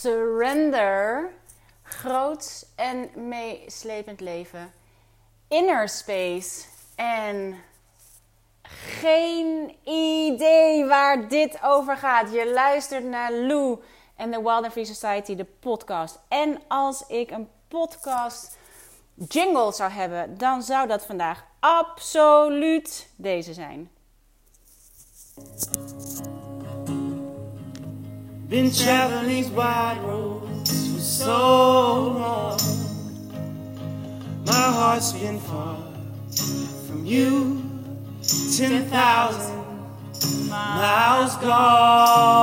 Surrender. Groot en meeslepend leven. Inner space. En geen idee waar dit over gaat. Je luistert naar Lou en de Wild and Free Society, de podcast. En als ik een podcast jingle zou hebben, dan zou dat vandaag absoluut deze zijn. Been traveling these wide roads for so long. My heart's been far from you. 10,000 miles gone.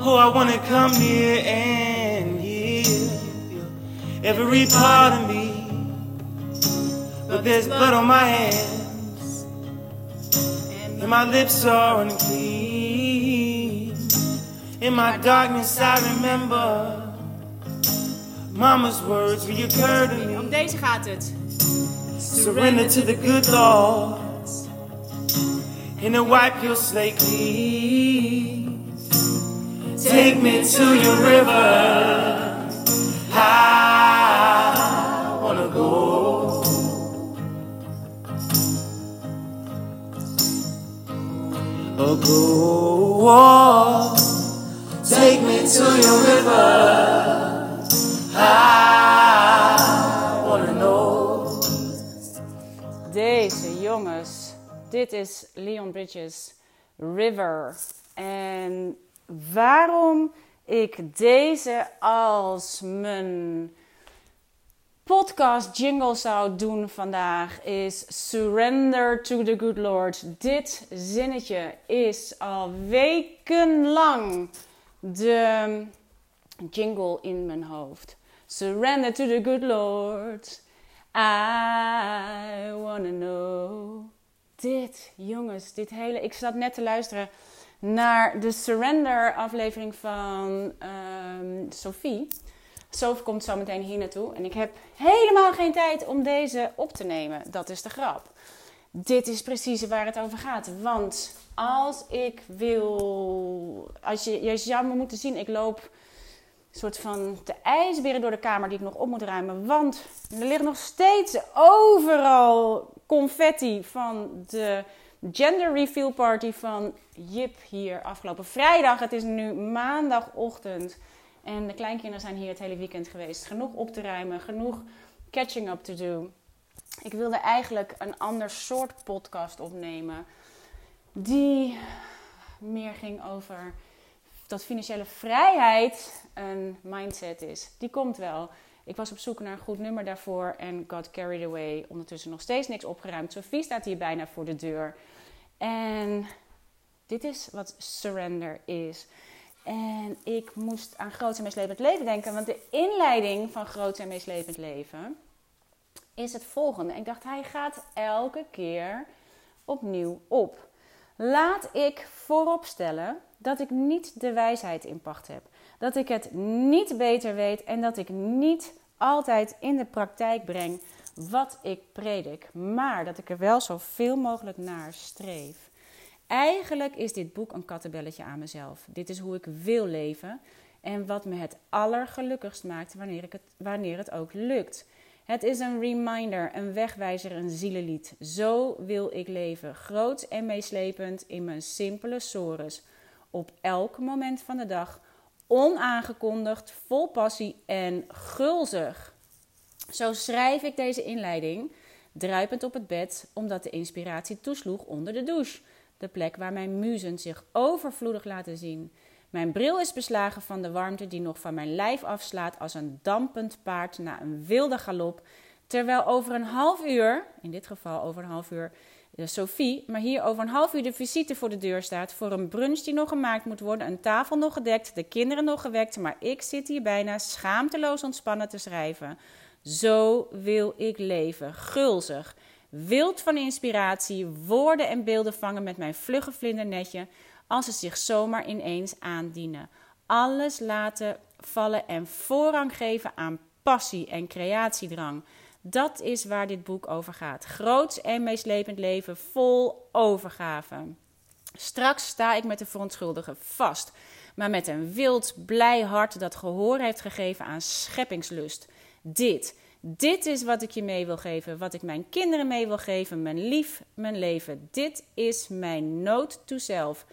Oh, I want to come near and heal every part of me. But there's blood on my hands, and my lips are unclean. In my darkness, I remember Mama's words reoccur to me. Om deze gaat het. Surrender to the good Lord, and to wipe your slate clean. Take me to your river. I wanna go. Oh, go. Oh, Take me to your river. I wanna know. Deze jongens, dit is Leon Bridges River. En waarom ik deze als mijn podcast jingle zou doen vandaag is Surrender to the Good Lord. Dit zinnetje is al wekenlang de jingle in mijn hoofd. Surrender to the good Lord. I wanna know. Dit, jongens, dit hele. Ik zat net te luisteren naar de Surrender aflevering van um, Sophie. Sophie komt zo meteen hier naartoe. En ik heb helemaal geen tijd om deze op te nemen. Dat is de grap. Dit is precies waar het over gaat. Want als ik wil. Als je, je zou me moeten zien, ik loop een soort van de ijsberen door de kamer die ik nog op moet ruimen. Want er ligt nog steeds overal confetti van de gender reveal party van Jip hier afgelopen vrijdag. Het is nu maandagochtend. En de kleinkinderen zijn hier het hele weekend geweest. Genoeg op te ruimen, genoeg catching up to do. Ik wilde eigenlijk een ander soort podcast opnemen die meer ging over dat financiële vrijheid een mindset is. Die komt wel. Ik was op zoek naar een goed nummer daarvoor en got carried away. Ondertussen nog steeds niks opgeruimd. Sophie staat hier bijna voor de deur. En dit is wat surrender is. En ik moest aan groot en meeslepend leven denken. Want de inleiding van groot en meeslepend leven is het volgende. Ik dacht, hij gaat elke keer opnieuw op. Laat ik vooropstellen dat ik niet de wijsheid in pacht heb. Dat ik het niet beter weet en dat ik niet altijd in de praktijk breng wat ik predik. Maar dat ik er wel zoveel mogelijk naar streef. Eigenlijk is dit boek een kattenbelletje aan mezelf. Dit is hoe ik wil leven en wat me het allergelukkigst maakt wanneer, ik het, wanneer het ook lukt. Het is een reminder, een wegwijzer, een zielenlied. Zo wil ik leven, groot en meeslepend in mijn simpele sores. Op elk moment van de dag, onaangekondigd, vol passie en gulzig. Zo schrijf ik deze inleiding, druipend op het bed, omdat de inspiratie toesloeg onder de douche. De plek waar mijn muzen zich overvloedig laten zien. Mijn bril is beslagen van de warmte die nog van mijn lijf afslaat als een dampend paard na een wilde galop. Terwijl over een half uur, in dit geval over een half uur, de Sophie, maar hier over een half uur de visite voor de deur staat voor een brunch die nog gemaakt moet worden, een tafel nog gedekt, de kinderen nog gewekt, maar ik zit hier bijna schaamteloos ontspannen te schrijven. Zo wil ik leven, gulzig, wild van inspiratie, woorden en beelden vangen met mijn vlugge vlindernetje als ze zich zomaar ineens aandienen. Alles laten vallen en voorrang geven aan passie en creatiedrang. Dat is waar dit boek over gaat. Groots en meeslepend leven vol overgave. Straks sta ik met de verontschuldigen vast. maar met een wild, blij hart dat gehoor heeft gegeven aan scheppingslust. Dit, dit is wat ik je mee wil geven, wat ik mijn kinderen mee wil geven, mijn lief, mijn leven. Dit is mijn nood to self.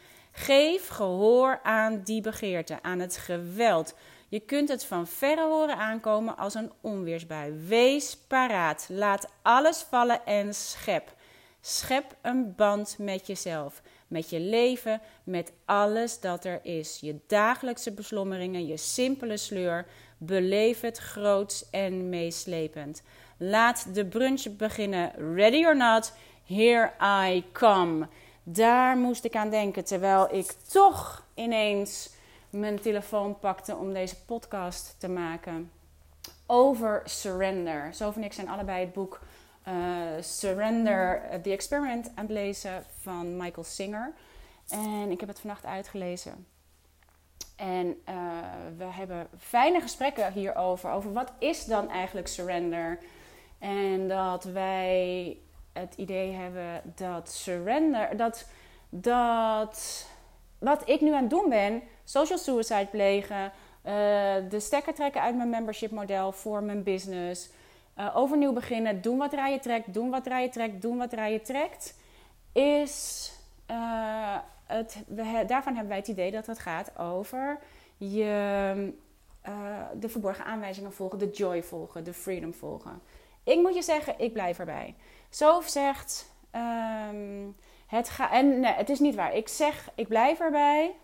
Geef gehoor aan die begeerte, aan het geweld. Je kunt het van verre horen aankomen als een onweersbui. Wees paraat. Laat alles vallen en schep. Schep een band met jezelf, met je leven, met alles dat er is. Je dagelijkse beslommeringen, je simpele sleur. Beleef het groots en meeslepend. Laat de brunch beginnen. Ready or not, here I come. Daar moest ik aan denken terwijl ik toch ineens mijn telefoon pakte om deze podcast te maken over surrender. Zo en ik zijn allebei het boek uh, Surrender, The Experiment aan het lezen van Michael Singer. En ik heb het vannacht uitgelezen. En uh, we hebben fijne gesprekken hierover. Over wat is dan eigenlijk surrender? En dat wij het idee hebben dat surrender, dat, dat wat ik nu aan het doen ben, social suicide plegen, uh, de stekker trekken uit mijn membership model voor mijn business, uh, overnieuw beginnen, doen wat je trekt, doen wat je trekt, doen wat je trekt, is uh, het, daarvan hebben wij het idee dat het gaat over je, de verborgen aanwijzingen volgen, de joy volgen, de freedom volgen. Ik moet je zeggen, ik blijf erbij. Zo zegt. Um, het, ga, en, nee, het is niet waar. Ik zeg, ik blijf erbij.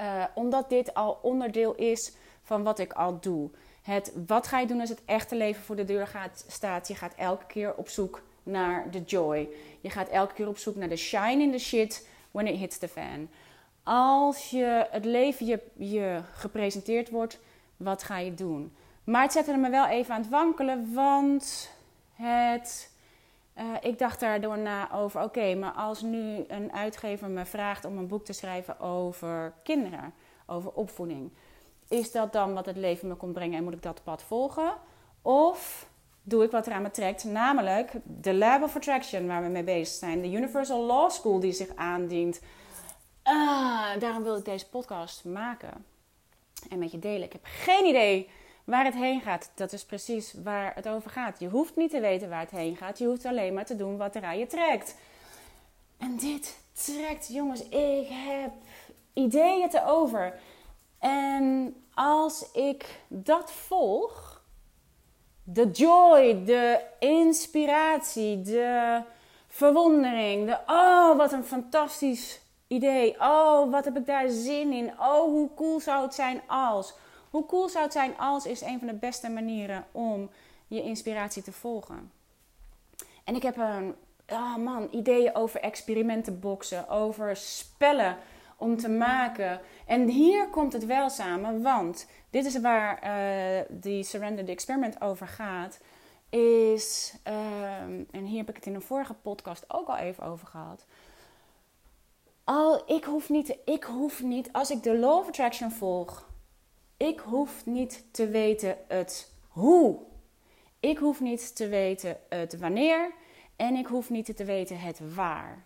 Uh, omdat dit al onderdeel is van wat ik al doe. Het, wat ga je doen als het echte leven voor de deur gaat, staat? Je gaat elke keer op zoek naar de joy. Je gaat elke keer op zoek naar de shine in the shit when it hits the fan. Als je het leven je, je gepresenteerd wordt, wat ga je doen? Maar het zette me wel even aan het wankelen, want het uh, ik dacht daardoor na over, oké, maar als nu een uitgever me vraagt om een boek te schrijven over kinderen, over opvoeding, is dat dan wat het leven me komt brengen en moet ik dat pad volgen? Of doe ik wat er aan me trekt, namelijk de Lab of Attraction waar we mee bezig zijn, de Universal Law School die zich aandient. Ah, daarom wil ik deze podcast maken en met je delen. Ik heb geen idee waar het heen gaat. Dat is precies waar het over gaat. Je hoeft niet te weten waar het heen gaat. Je hoeft alleen maar te doen wat er aan je trekt. En dit trekt, jongens, ik heb ideeën te over. En als ik dat volg, de joy, de inspiratie, de verwondering, de oh, wat een fantastisch idee. Oh, wat heb ik daar zin in. Oh, hoe cool zou het zijn als. Hoe cool zou het zijn als is een van de beste manieren om je inspiratie te volgen. En ik heb een, oh man, ideeën over experimentenboxen, over spellen om te maken. En hier komt het wel samen, want dit is waar uh, die Surrender the Experiment over gaat. Is, ehm, en hier heb ik het in een vorige podcast ook al even over gehad. Al, ik hoef niet, ik hoef niet, als ik de Law of Attraction volg, ik hoef niet te weten het hoe. Ik hoef niet te weten het wanneer. En ik hoef niet te weten het waar.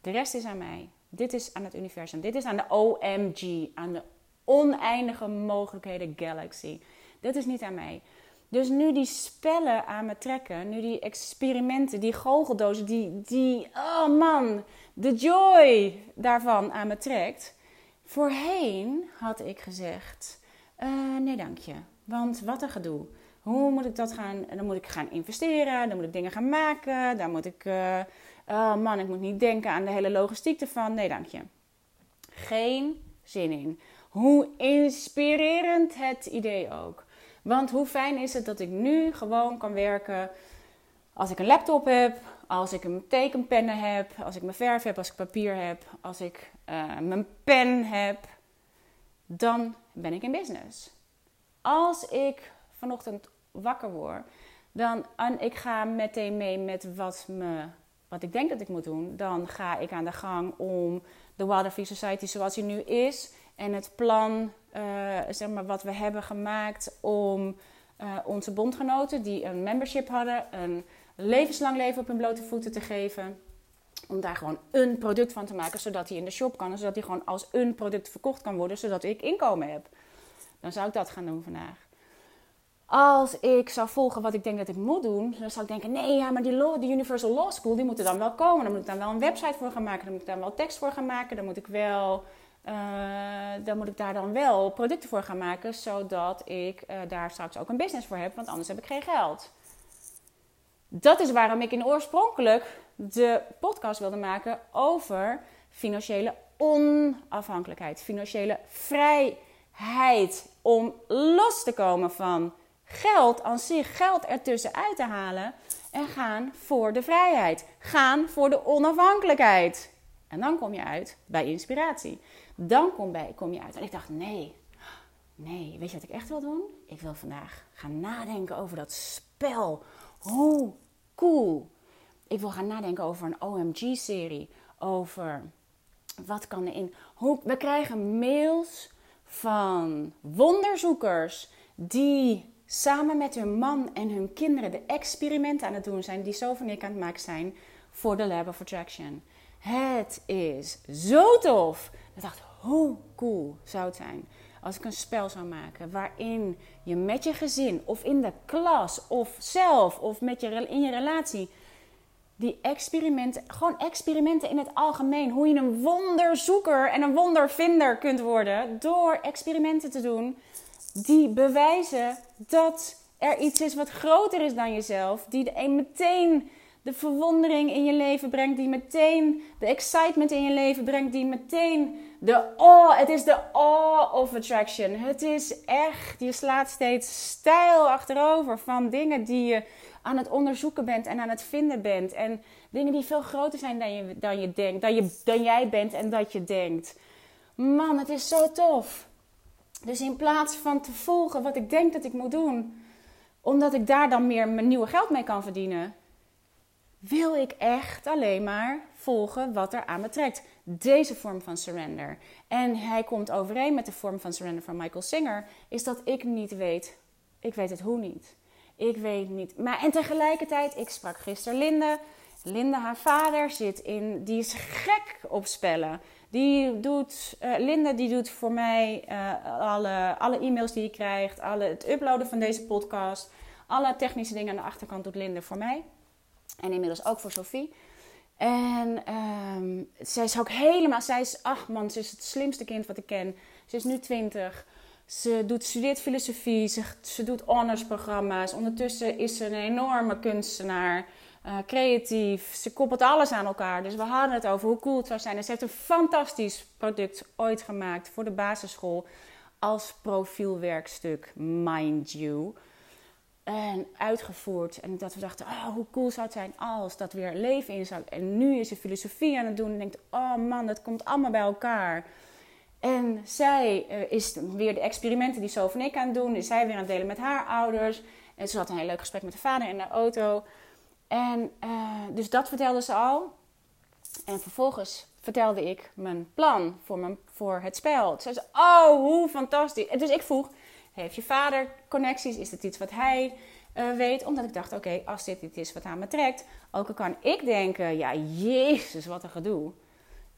De rest is aan mij. Dit is aan het universum. Dit is aan de OMG. Aan de oneindige mogelijkheden galaxy. Dit is niet aan mij. Dus nu die spellen aan me trekken, nu die experimenten, die goocheldozen, die, die, oh man, de joy daarvan aan me trekt. Voorheen had ik gezegd, uh, nee, dank je. Want wat een gedoe. Hoe moet ik dat gaan? Dan moet ik gaan investeren, dan moet ik dingen gaan maken, dan moet ik. Uh, oh man, ik moet niet denken aan de hele logistiek ervan. Nee, dank je. Geen zin in. Hoe inspirerend het idee ook. Want hoe fijn is het dat ik nu gewoon kan werken als ik een laptop heb, als ik een tekenpennen heb, als ik mijn verf heb, als ik papier heb, als ik uh, mijn pen heb. Dan ben ik in business. Als ik vanochtend wakker word, dan en ik ga meteen mee met wat, me, wat ik denk dat ik moet doen, dan ga ik aan de gang om de Wilder Society zoals die nu is en het plan, uh, zeg maar, wat we hebben gemaakt om uh, onze bondgenoten die een membership hadden, een levenslang leven op hun blote voeten te geven. Om daar gewoon een product van te maken, zodat hij in de shop kan. En zodat hij gewoon als een product verkocht kan worden, zodat ik inkomen heb. Dan zou ik dat gaan doen vandaag. Als ik zou volgen wat ik denk dat ik moet doen, dan zou ik denken: nee, ja, maar die, die Universal Law School, die moet er dan wel komen. Dan moet ik dan wel een website voor gaan maken. Dan moet ik daar wel tekst voor gaan maken. Dan moet ik wel. Uh, dan moet ik daar dan wel producten voor gaan maken, zodat ik uh, daar straks ook een business voor heb, want anders heb ik geen geld. Dat is waarom ik in oorspronkelijk de podcast wilde maken over financiële onafhankelijkheid, financiële vrijheid. Om los te komen van geld aan zich, geld ertussen uit te halen en gaan voor de vrijheid. Gaan voor de onafhankelijkheid. En dan kom je uit bij inspiratie. Dan kom, bij, kom je uit. En ik dacht, nee, nee, weet je wat ik echt wil doen? Ik wil vandaag gaan nadenken over dat spel. Hoe cool. Ik wil gaan nadenken over een OMG-serie. Over wat kan er in. Hoe, we krijgen mails van wonderzoekers die samen met hun man en hun kinderen de experimenten aan het doen zijn die zo van ik aan het maken zijn voor de Lab of Attraction. Het is zo tof. Ik dacht, hoe cool zou het zijn als ik een spel zou maken waarin je met je gezin of in de klas of zelf of met je, in je relatie die experimenten, gewoon experimenten in het algemeen, hoe je een wonderzoeker en een wondervinder kunt worden door experimenten te doen die bewijzen dat er iets is wat groter is dan jezelf, die de, meteen de verwondering in je leven brengt, die meteen de excitement in je leven brengt, die meteen de oh, het is de awe of attraction. Het is echt, je slaat steeds stijl achterover van dingen die je aan het onderzoeken bent en aan het vinden bent. En dingen die veel groter zijn dan je, dan je denkt, dan, je, dan jij bent en dat je denkt. Man, het is zo tof. Dus in plaats van te volgen wat ik denk dat ik moet doen, omdat ik daar dan meer mijn nieuwe geld mee kan verdienen, wil ik echt alleen maar volgen wat er aan me trekt. Deze vorm van surrender. En hij komt overeen met de vorm van surrender van Michael Singer, is dat ik niet weet, ik weet het hoe niet. Ik weet niet. Maar en tegelijkertijd, ik sprak gisteren Linde. Linde, haar vader, zit in, die is gek op spellen. Die doet, uh, Linda die doet voor mij uh, alle, alle e-mails die je krijgt, alle, het uploaden van deze podcast. Alle technische dingen aan de achterkant doet Linde voor mij. En inmiddels ook voor Sophie. En um, zij is ook helemaal, zij is, ach man, ze is het slimste kind wat ik ken. Ze is nu 20. Ze doet, studeert filosofie, ze, doet honorsprogramma's. Ondertussen is ze een enorme kunstenaar. Uh, creatief. Ze koppelt alles aan elkaar. Dus we hadden het over hoe cool het zou zijn. En ze heeft een fantastisch product ooit gemaakt voor de basisschool. Als profielwerkstuk, mind you. En uitgevoerd. En dat we dachten, oh, hoe cool zou het zijn als dat weer leven in zou. En nu is ze filosofie aan het doen. En denkt, oh man, dat komt allemaal bij elkaar. En zij uh, is weer de experimenten die Sof en ik aan het doen. Is zij weer aan het delen met haar ouders. En ze had een heel leuk gesprek met de vader in de auto. En uh, dus dat vertelde ze al. En vervolgens vertelde ik mijn plan voor, mijn, voor het spel. Toen zei ze, oh, hoe fantastisch. Dus ik vroeg, heeft je vader connecties? Is dit iets wat hij uh, weet? Omdat ik dacht, oké, als dit iets is wat aan me trekt... ook al kan ik denken, ja, jezus, wat een gedoe.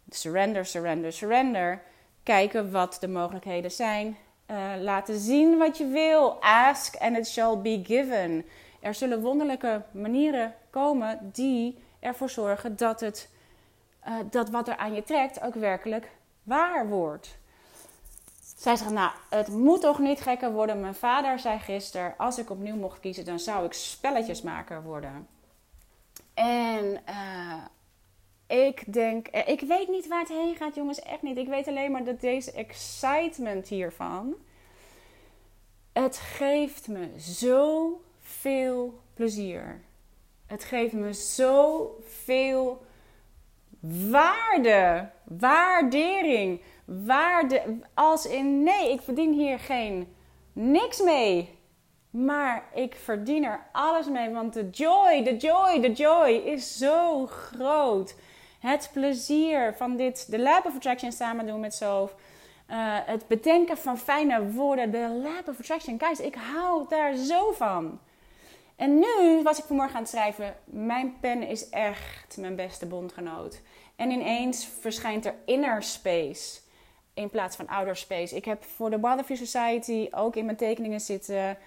Surrender, surrender, surrender. Kijken wat de mogelijkheden zijn. Uh, laten zien wat je wil. Ask and it shall be given. Er zullen wonderlijke manieren komen die ervoor zorgen dat, het, uh, dat wat er aan je trekt ook werkelijk waar wordt. Zij zegt, nou, het moet toch niet gekker worden. Mijn vader zei gisteren, als ik opnieuw mocht kiezen, dan zou ik spelletjesmaker worden. En uh, ik denk, eh, ik weet niet waar het heen gaat, jongens, echt niet. Ik weet alleen maar dat deze excitement hiervan, het geeft me zo veel plezier. Het geeft me zoveel waarde, waardering, waarde. Als in nee, ik verdien hier geen niks mee. Maar ik verdien er alles mee, want de joy, de joy, de joy is zo groot. Het plezier van dit, de Lab of Attraction samen doen met Sof. Uh, het bedenken van fijne woorden, de Lab of Attraction. Kijk, ik hou daar zo van. En nu was ik vanmorgen aan het schrijven. Mijn pen is echt mijn beste bondgenoot. En ineens verschijnt er inner space in plaats van outer space. Ik heb voor de Butterfly Society ook in mijn tekeningen zitten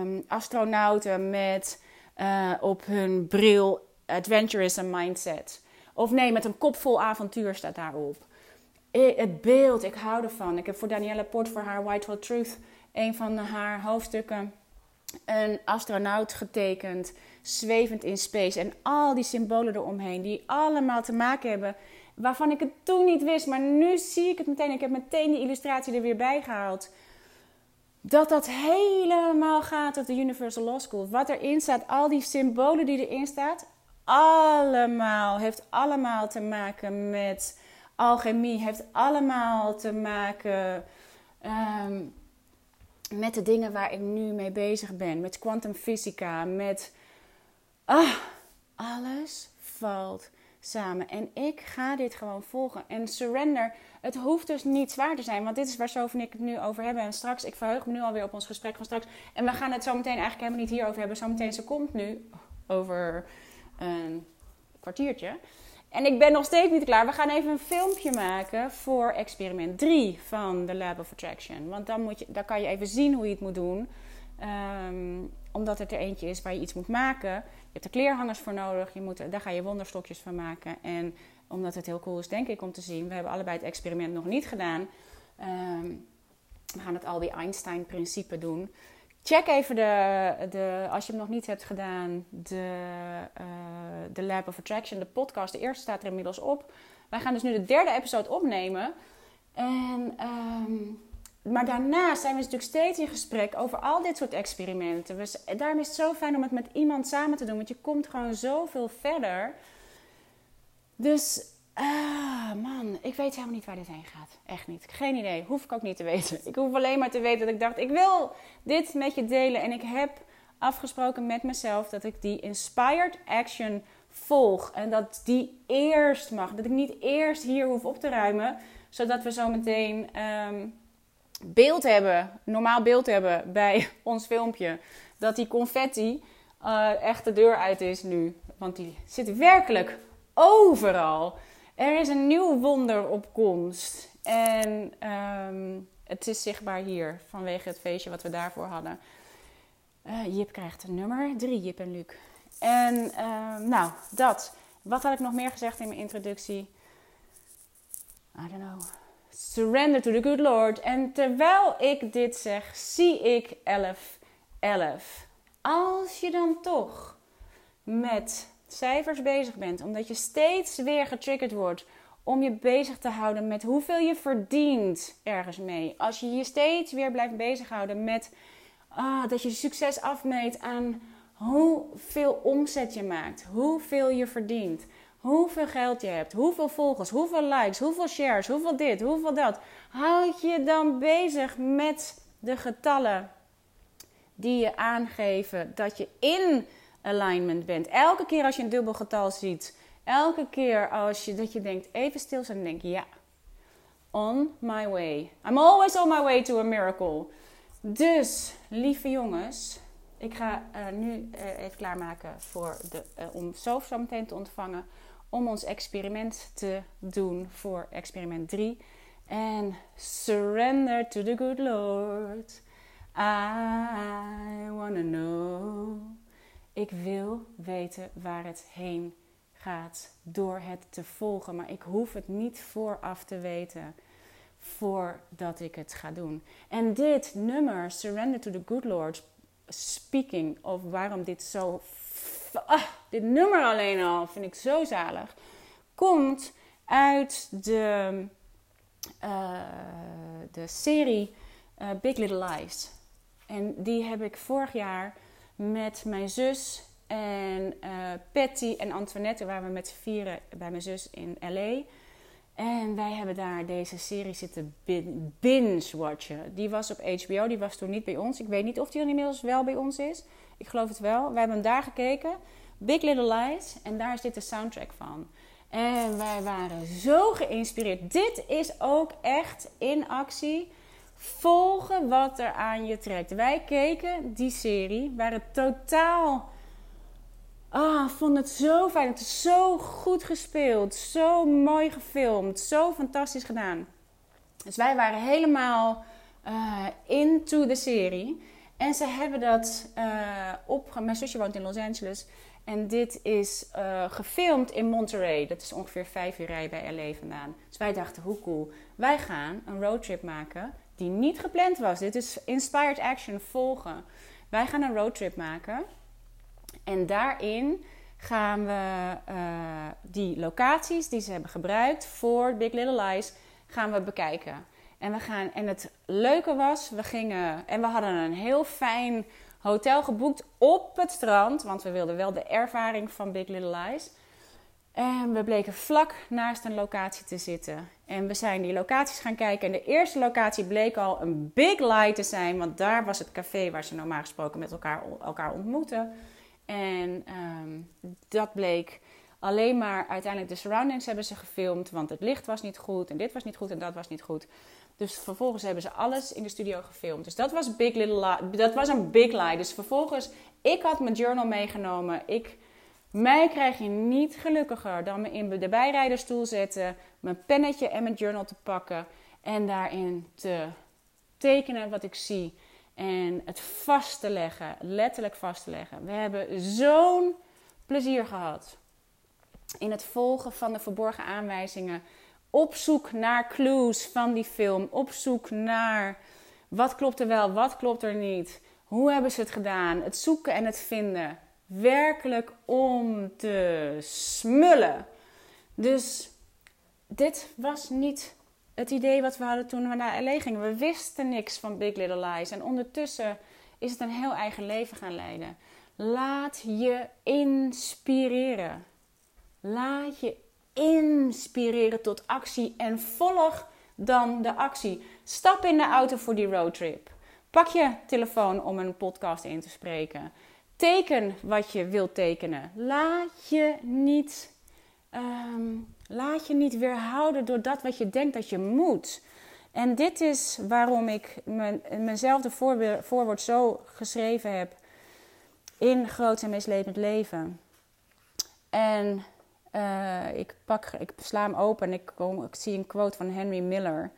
um, astronauten met uh, op hun bril adventurism mindset. Of nee, met een kop vol avontuur staat daarop. het beeld, ik hou ervan. Ik heb voor Danielle Port voor haar White Hot Truth een van haar hoofdstukken een astronaut getekend, zwevend in space. En al die symbolen eromheen, die allemaal te maken hebben waarvan ik het toen niet wist. Maar nu zie ik het meteen. Ik heb meteen die illustratie er weer bij gehaald. Dat dat helemaal gaat op de Universal Law School. Wat erin staat, al die symbolen die erin staat, allemaal, heeft allemaal te maken met alchemie. Heeft allemaal te maken ehm, met de dingen waar ik nu mee bezig ben. Met kwantumfysica, met... Ah, alles valt samen. En ik ga dit gewoon volgen. En surrender, het hoeft dus niet zwaar te zijn. Want dit is waar Sof en ik het nu over hebben. En straks, ik verheug me nu alweer op ons gesprek van straks. En we gaan het zo meteen eigenlijk helemaal niet hierover hebben. Zometeen, ze komt nu over een kwartiertje. En ik ben nog steeds niet klaar. We gaan even een filmpje maken voor experiment 3 van de Lab of Attraction. Want dan, moet je, dan kan je even zien hoe je het moet doen. Ehm, omdat het er eentje is waar je iets moet maken. Je hebt er kleerhangers voor nodig. Je moet, daar ga je wonderstokjes van maken. En omdat het heel cool is, denk ik, om te zien. We hebben allebei het experiment nog niet gedaan. Ehm, we gaan het Albie Einstein-principe doen. Check even de, de, als je hem nog niet hebt gedaan, de, uh, de Lab of Attraction, de podcast. De eerste staat er inmiddels op. Wij gaan dus nu de derde episode opnemen. En um, maar daarnaast zijn we natuurlijk steeds in gesprek over al dit soort experimenten. We, daarom is het zo fijn om het met iemand samen te doen, want je komt gewoon zoveel verder. Dus, ah man, ik weet helemaal niet waar dit heen gaat. Echt niet. Geen idee. Hoef ik ook niet te weten. Ik hoef alleen maar te weten dat ik dacht, ik wil dit met je delen. En ik heb afgesproken met mezelf dat ik die inspired action volg. En dat die eerst mag. Dat ik niet eerst hier hoef op te ruimen, zodat we zo meteen... Ehm, beeld hebben, normaal beeld hebben bij ons filmpje, dat die confetti uh, echt de deur uit is nu. Want die zit werkelijk overal. Er is een nieuw wonder op komst. En um, het is zichtbaar hier vanwege het feestje wat we daarvoor hadden. Uh, Jip krijgt een nummer 3, Jip en Luc. En uh, nou, dat. Wat had ik nog meer gezegd in mijn introductie? I don't know. Surrender to the good Lord. En terwijl ik dit zeg, zie ik 11, 11. Als je dan toch met cijfers bezig bent, omdat je steeds weer getriggerd wordt om je bezig te houden met hoeveel je verdient ergens mee. Als je je steeds weer blijft bezighouden met ah, dat je succes afmeet aan hoeveel omzet je maakt, hoeveel je verdient hoeveel geld je hebt, hoeveel volgers, hoeveel likes, hoeveel shares, hoeveel dit, hoeveel dat. Houd je dan bezig met de getallen die je aangeven dat je in alignment bent. Elke keer als je een dubbel getal ziet, elke keer als je dat je denkt even stil zijn en denk ja, on my way. I'm always on my way to a miracle. Dus, lieve jongens, ik ga uh, nu uh, even klaarmaken voor de, uh, om zo meteen te ontvangen om ons experiment te doen voor experiment 3. En surrender to the good Lord. I wanna know. Ik wil weten waar het heen gaat door het te volgen, maar ik hoef het niet vooraf te weten voordat ik het ga doen. En dit nummer, Surrender to the Good Lord, speaking of waarom dit zo ah, dit nummer alleen al vind ik zo zalig. Komt uit de, uh, de serie uh, Big Little Lies. En die heb ik vorig jaar met mijn zus en uh, Patty en Antoinette, waar we met z'n vieren bij mijn zus in LA. En wij hebben daar deze serie zitten binge-watchen. Die was op HBO, die was toen niet bij ons. Ik weet niet of die inmiddels wel bij ons is. Ik geloof het wel. Wij hebben daar gekeken. Big Little Lies. En daar is dit de soundtrack van. En wij waren zo geïnspireerd. Dit is ook echt in actie volgen wat er aan je trekt. Wij keken die serie, waren totaal. Ah, vond het zo fijn. Het is zo goed gespeeld, zo mooi gefilmd, zo fantastisch gedaan. Dus wij waren helemaal uh, into de serie. En ze hebben dat uh, op. Mijn zusje woont in Los Angeles. En dit is uh, gefilmd in Monterey. Dat is ongeveer vijf uur rijden bij LA vandaan. Dus wij dachten, hoe cool. Wij gaan een roadtrip maken die niet gepland was. Dit is inspired action volgen. Wij gaan een roadtrip maken. En daarin gaan we uh, die locaties die ze hebben gebruikt voor Big Little Lies gaan we bekijken. En, we gaan, en het leuke was, we gingen en we hadden een heel fijn hotel geboekt op het strand. Want we wilden wel de ervaring van Big Little Lies. En we bleken vlak naast een locatie te zitten. En we zijn die locaties gaan kijken. En de eerste locatie bleek al een big lie te zijn. Want daar was het café waar ze normaal gesproken met elkaar, elkaar ontmoeten. En um, dat bleek alleen maar uiteindelijk de surroundings hebben ze gefilmd. Want het licht was niet goed. En dit was niet goed en dat was niet goed. Dus vervolgens hebben ze alles in de studio gefilmd. Dus dat was, big little dat was een big lie. Dus vervolgens, ik had mijn journal meegenomen. Ik, mij krijg je niet gelukkiger dan me in de bijrijderstoel zetten, mijn pennetje en mijn journal te pakken en daarin te tekenen wat ik zie. En het vast te leggen, letterlijk vast te leggen. We hebben zo'n plezier gehad in het volgen van de verborgen aanwijzingen op zoek naar clues van die film. Op zoek naar wat klopt er wel, wat klopt er niet. Hoe hebben ze het gedaan? Het zoeken en het vinden. Werkelijk om te smullen. Dus dit was niet het idee wat we hadden toen we naar LA gingen. We wisten niks van Big Little Lies. En ondertussen is het een heel eigen leven gaan leiden. Laat je inspireren. Laat je inspireren tot actie en volg dan de actie. Stap in de auto voor die roadtrip. Pak je telefoon om een podcast in te spreken. Teken wat je wilt tekenen. Laat je niet, um, laat je niet weerhouden door dat wat je denkt dat je moet. En dit is waarom ik mijn, mijnzelf voorwoord zo geschreven heb in Groot en Mislepend Leven. En uh, ik, pak, ik sla hem open en ik, kom, ik zie een quote van Henry Miller.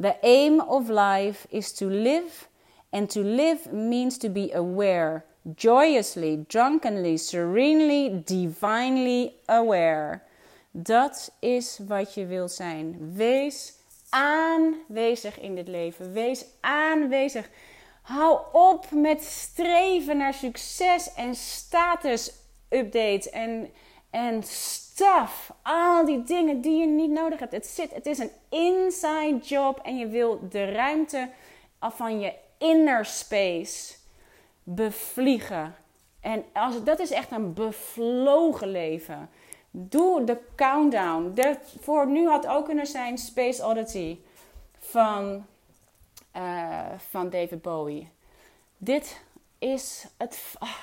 The aim of life is to live, and to live means to be aware, joyously, drunkenly, serenely, divinely aware. Dat is wat je wilt zijn. Wees aanwezig in dit leven. Wees aanwezig. Hou op met streven naar succes en status updates en, en stuff. Al die dingen die je niet nodig hebt. Het, zit, het is een inside job en je wil de ruimte van je inner space bevliegen. En als, dat is echt een bevlogen leven. Doe de countdown. Voor nu had ook kunnen zijn Space Oddity van, uh, van David Bowie. Dit is het. Ah,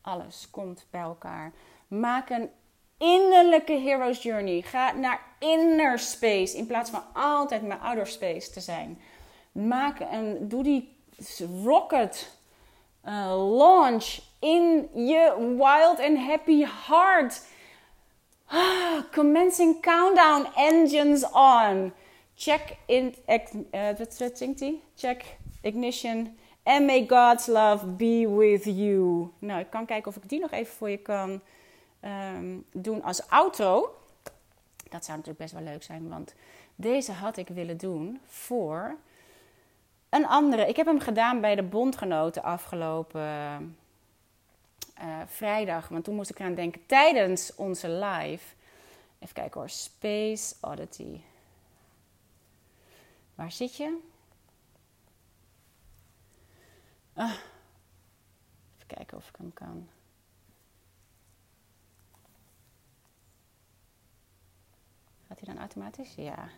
alles komt bij elkaar. Maak een innerlijke hero's journey. Ga naar inner space in plaats van altijd naar outer space te zijn. Maak een, doe die rocket uh, launch in je wild and happy heart. Ah, commencing countdown engines on. Check in, uh, wat? Check ignition. And may God's love be with you. Nou, ik kan kijken of ik die nog even voor je kan Ehm, doen als outro. Dat zou natuurlijk best wel leuk zijn, want deze had ik willen doen voor een andere. Ik heb hem gedaan bij de bondgenoten afgelopen uh, vrijdag. Want toen moest ik eraan denken tijdens onze live. Even kijken hoor. Space Oddity. Waar zit je? Ah. Even kijken of ik hem kan. Gaat hij dan automatisch? Ja.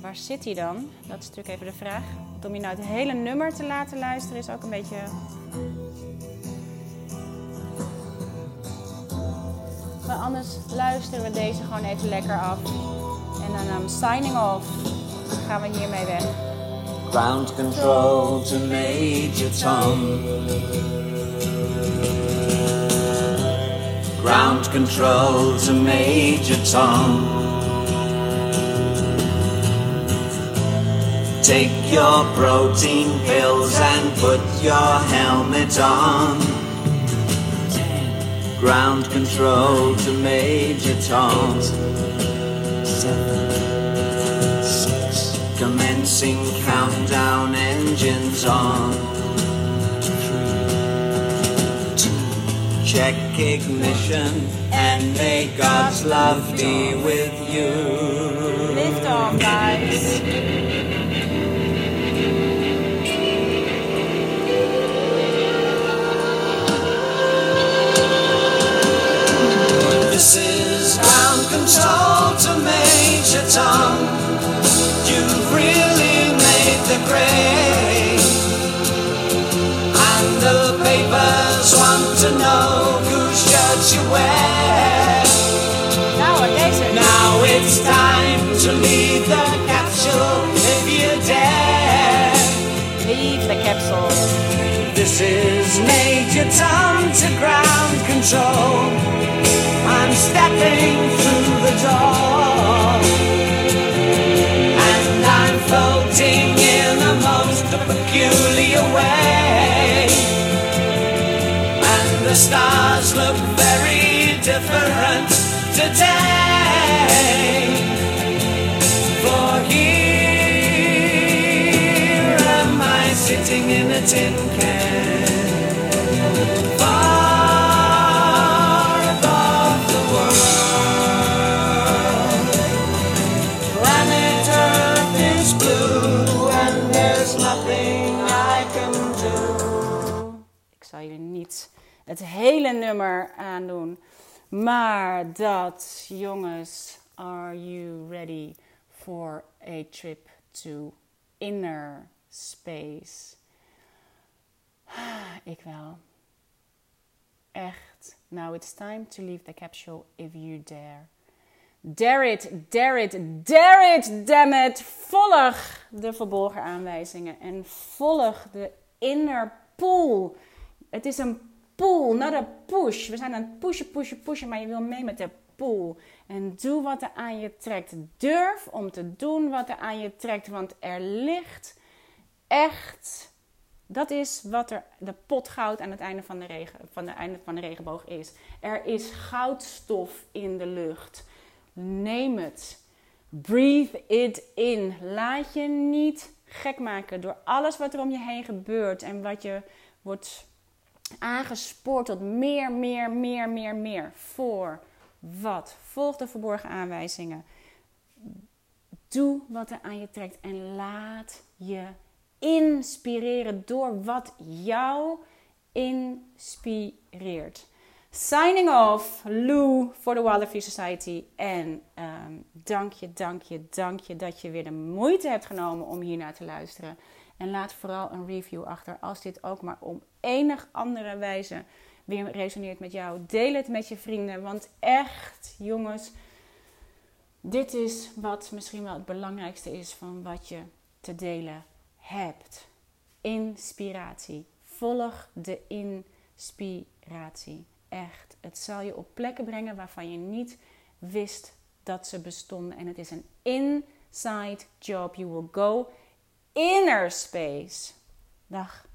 Waar zit hij dan? Dat is natuurlijk even de vraag. Om je nou het hele nummer te laten luisteren is ook een beetje Maar anders luisteren we deze gewoon even lekker af. En dan um, signing off. Gaan we hiermee weg. Ground control to Major Tom. Ground control to Major Tom. Take your protein pills and put your helmet on. Ground control to Major Tom. Commencing countdown engines on. Check ignition and may God's love be with you. Lift off, guys. This ground control to Major Tom. You've really made the grade. And the papers want to know whose shirt you wear. En. Now it's time to leave the capsule if you dare. Leave the capsule. This is Major Tom to ground control. Stars look very different today. For here am I sitting in a tin het hele nummer aandoen. Maar dat, jongens, are you ready for a trip to inner space? Ik wel. Echt. Now it's time to leave the capsule if you dare. Dare it, dare it, dare it, damn it. Volg de verborgen aanwijzingen en volg de inner pool. Het is een pool, not a push. We zijn aan het pushen, pushen, pushen, maar je wil mee met de pool. En doe wat er aan je trekt. Durf om te doen wat er aan je trekt, want er ligt echt. Dat is wat er de pot goud aan het einde van de, regen, van de, einde van de regenboog is. Er is goudstof in de lucht. Neem het. Breathe it in. Laat je niet gek maken door alles wat er om je heen gebeurt en wat je wordt aangespoord tot meer, meer, meer, meer, meer. Voor wat? Volg de verborgen aanwijzingen. Doe wat er aan je trekt en laat je inspireren door wat jou inspireert. Signing off, Lou voor de Wildlife Society. En um, dank je, dank je, dank je dat je weer de moeite hebt genomen om hier naar te luisteren. En laat vooral een review achter als dit ook maar om enig andere wijze weer resoneert met jou. Deel het met je vrienden, want echt, jongens, dit is wat misschien wel het belangrijkste is van wat je te delen hebt. Inspiratie. Volg de inspiratie. Echt. Het zal je op plekken brengen waarvan je niet wist dat ze bestonden. En het is een inside job. You will go inner space. Dag.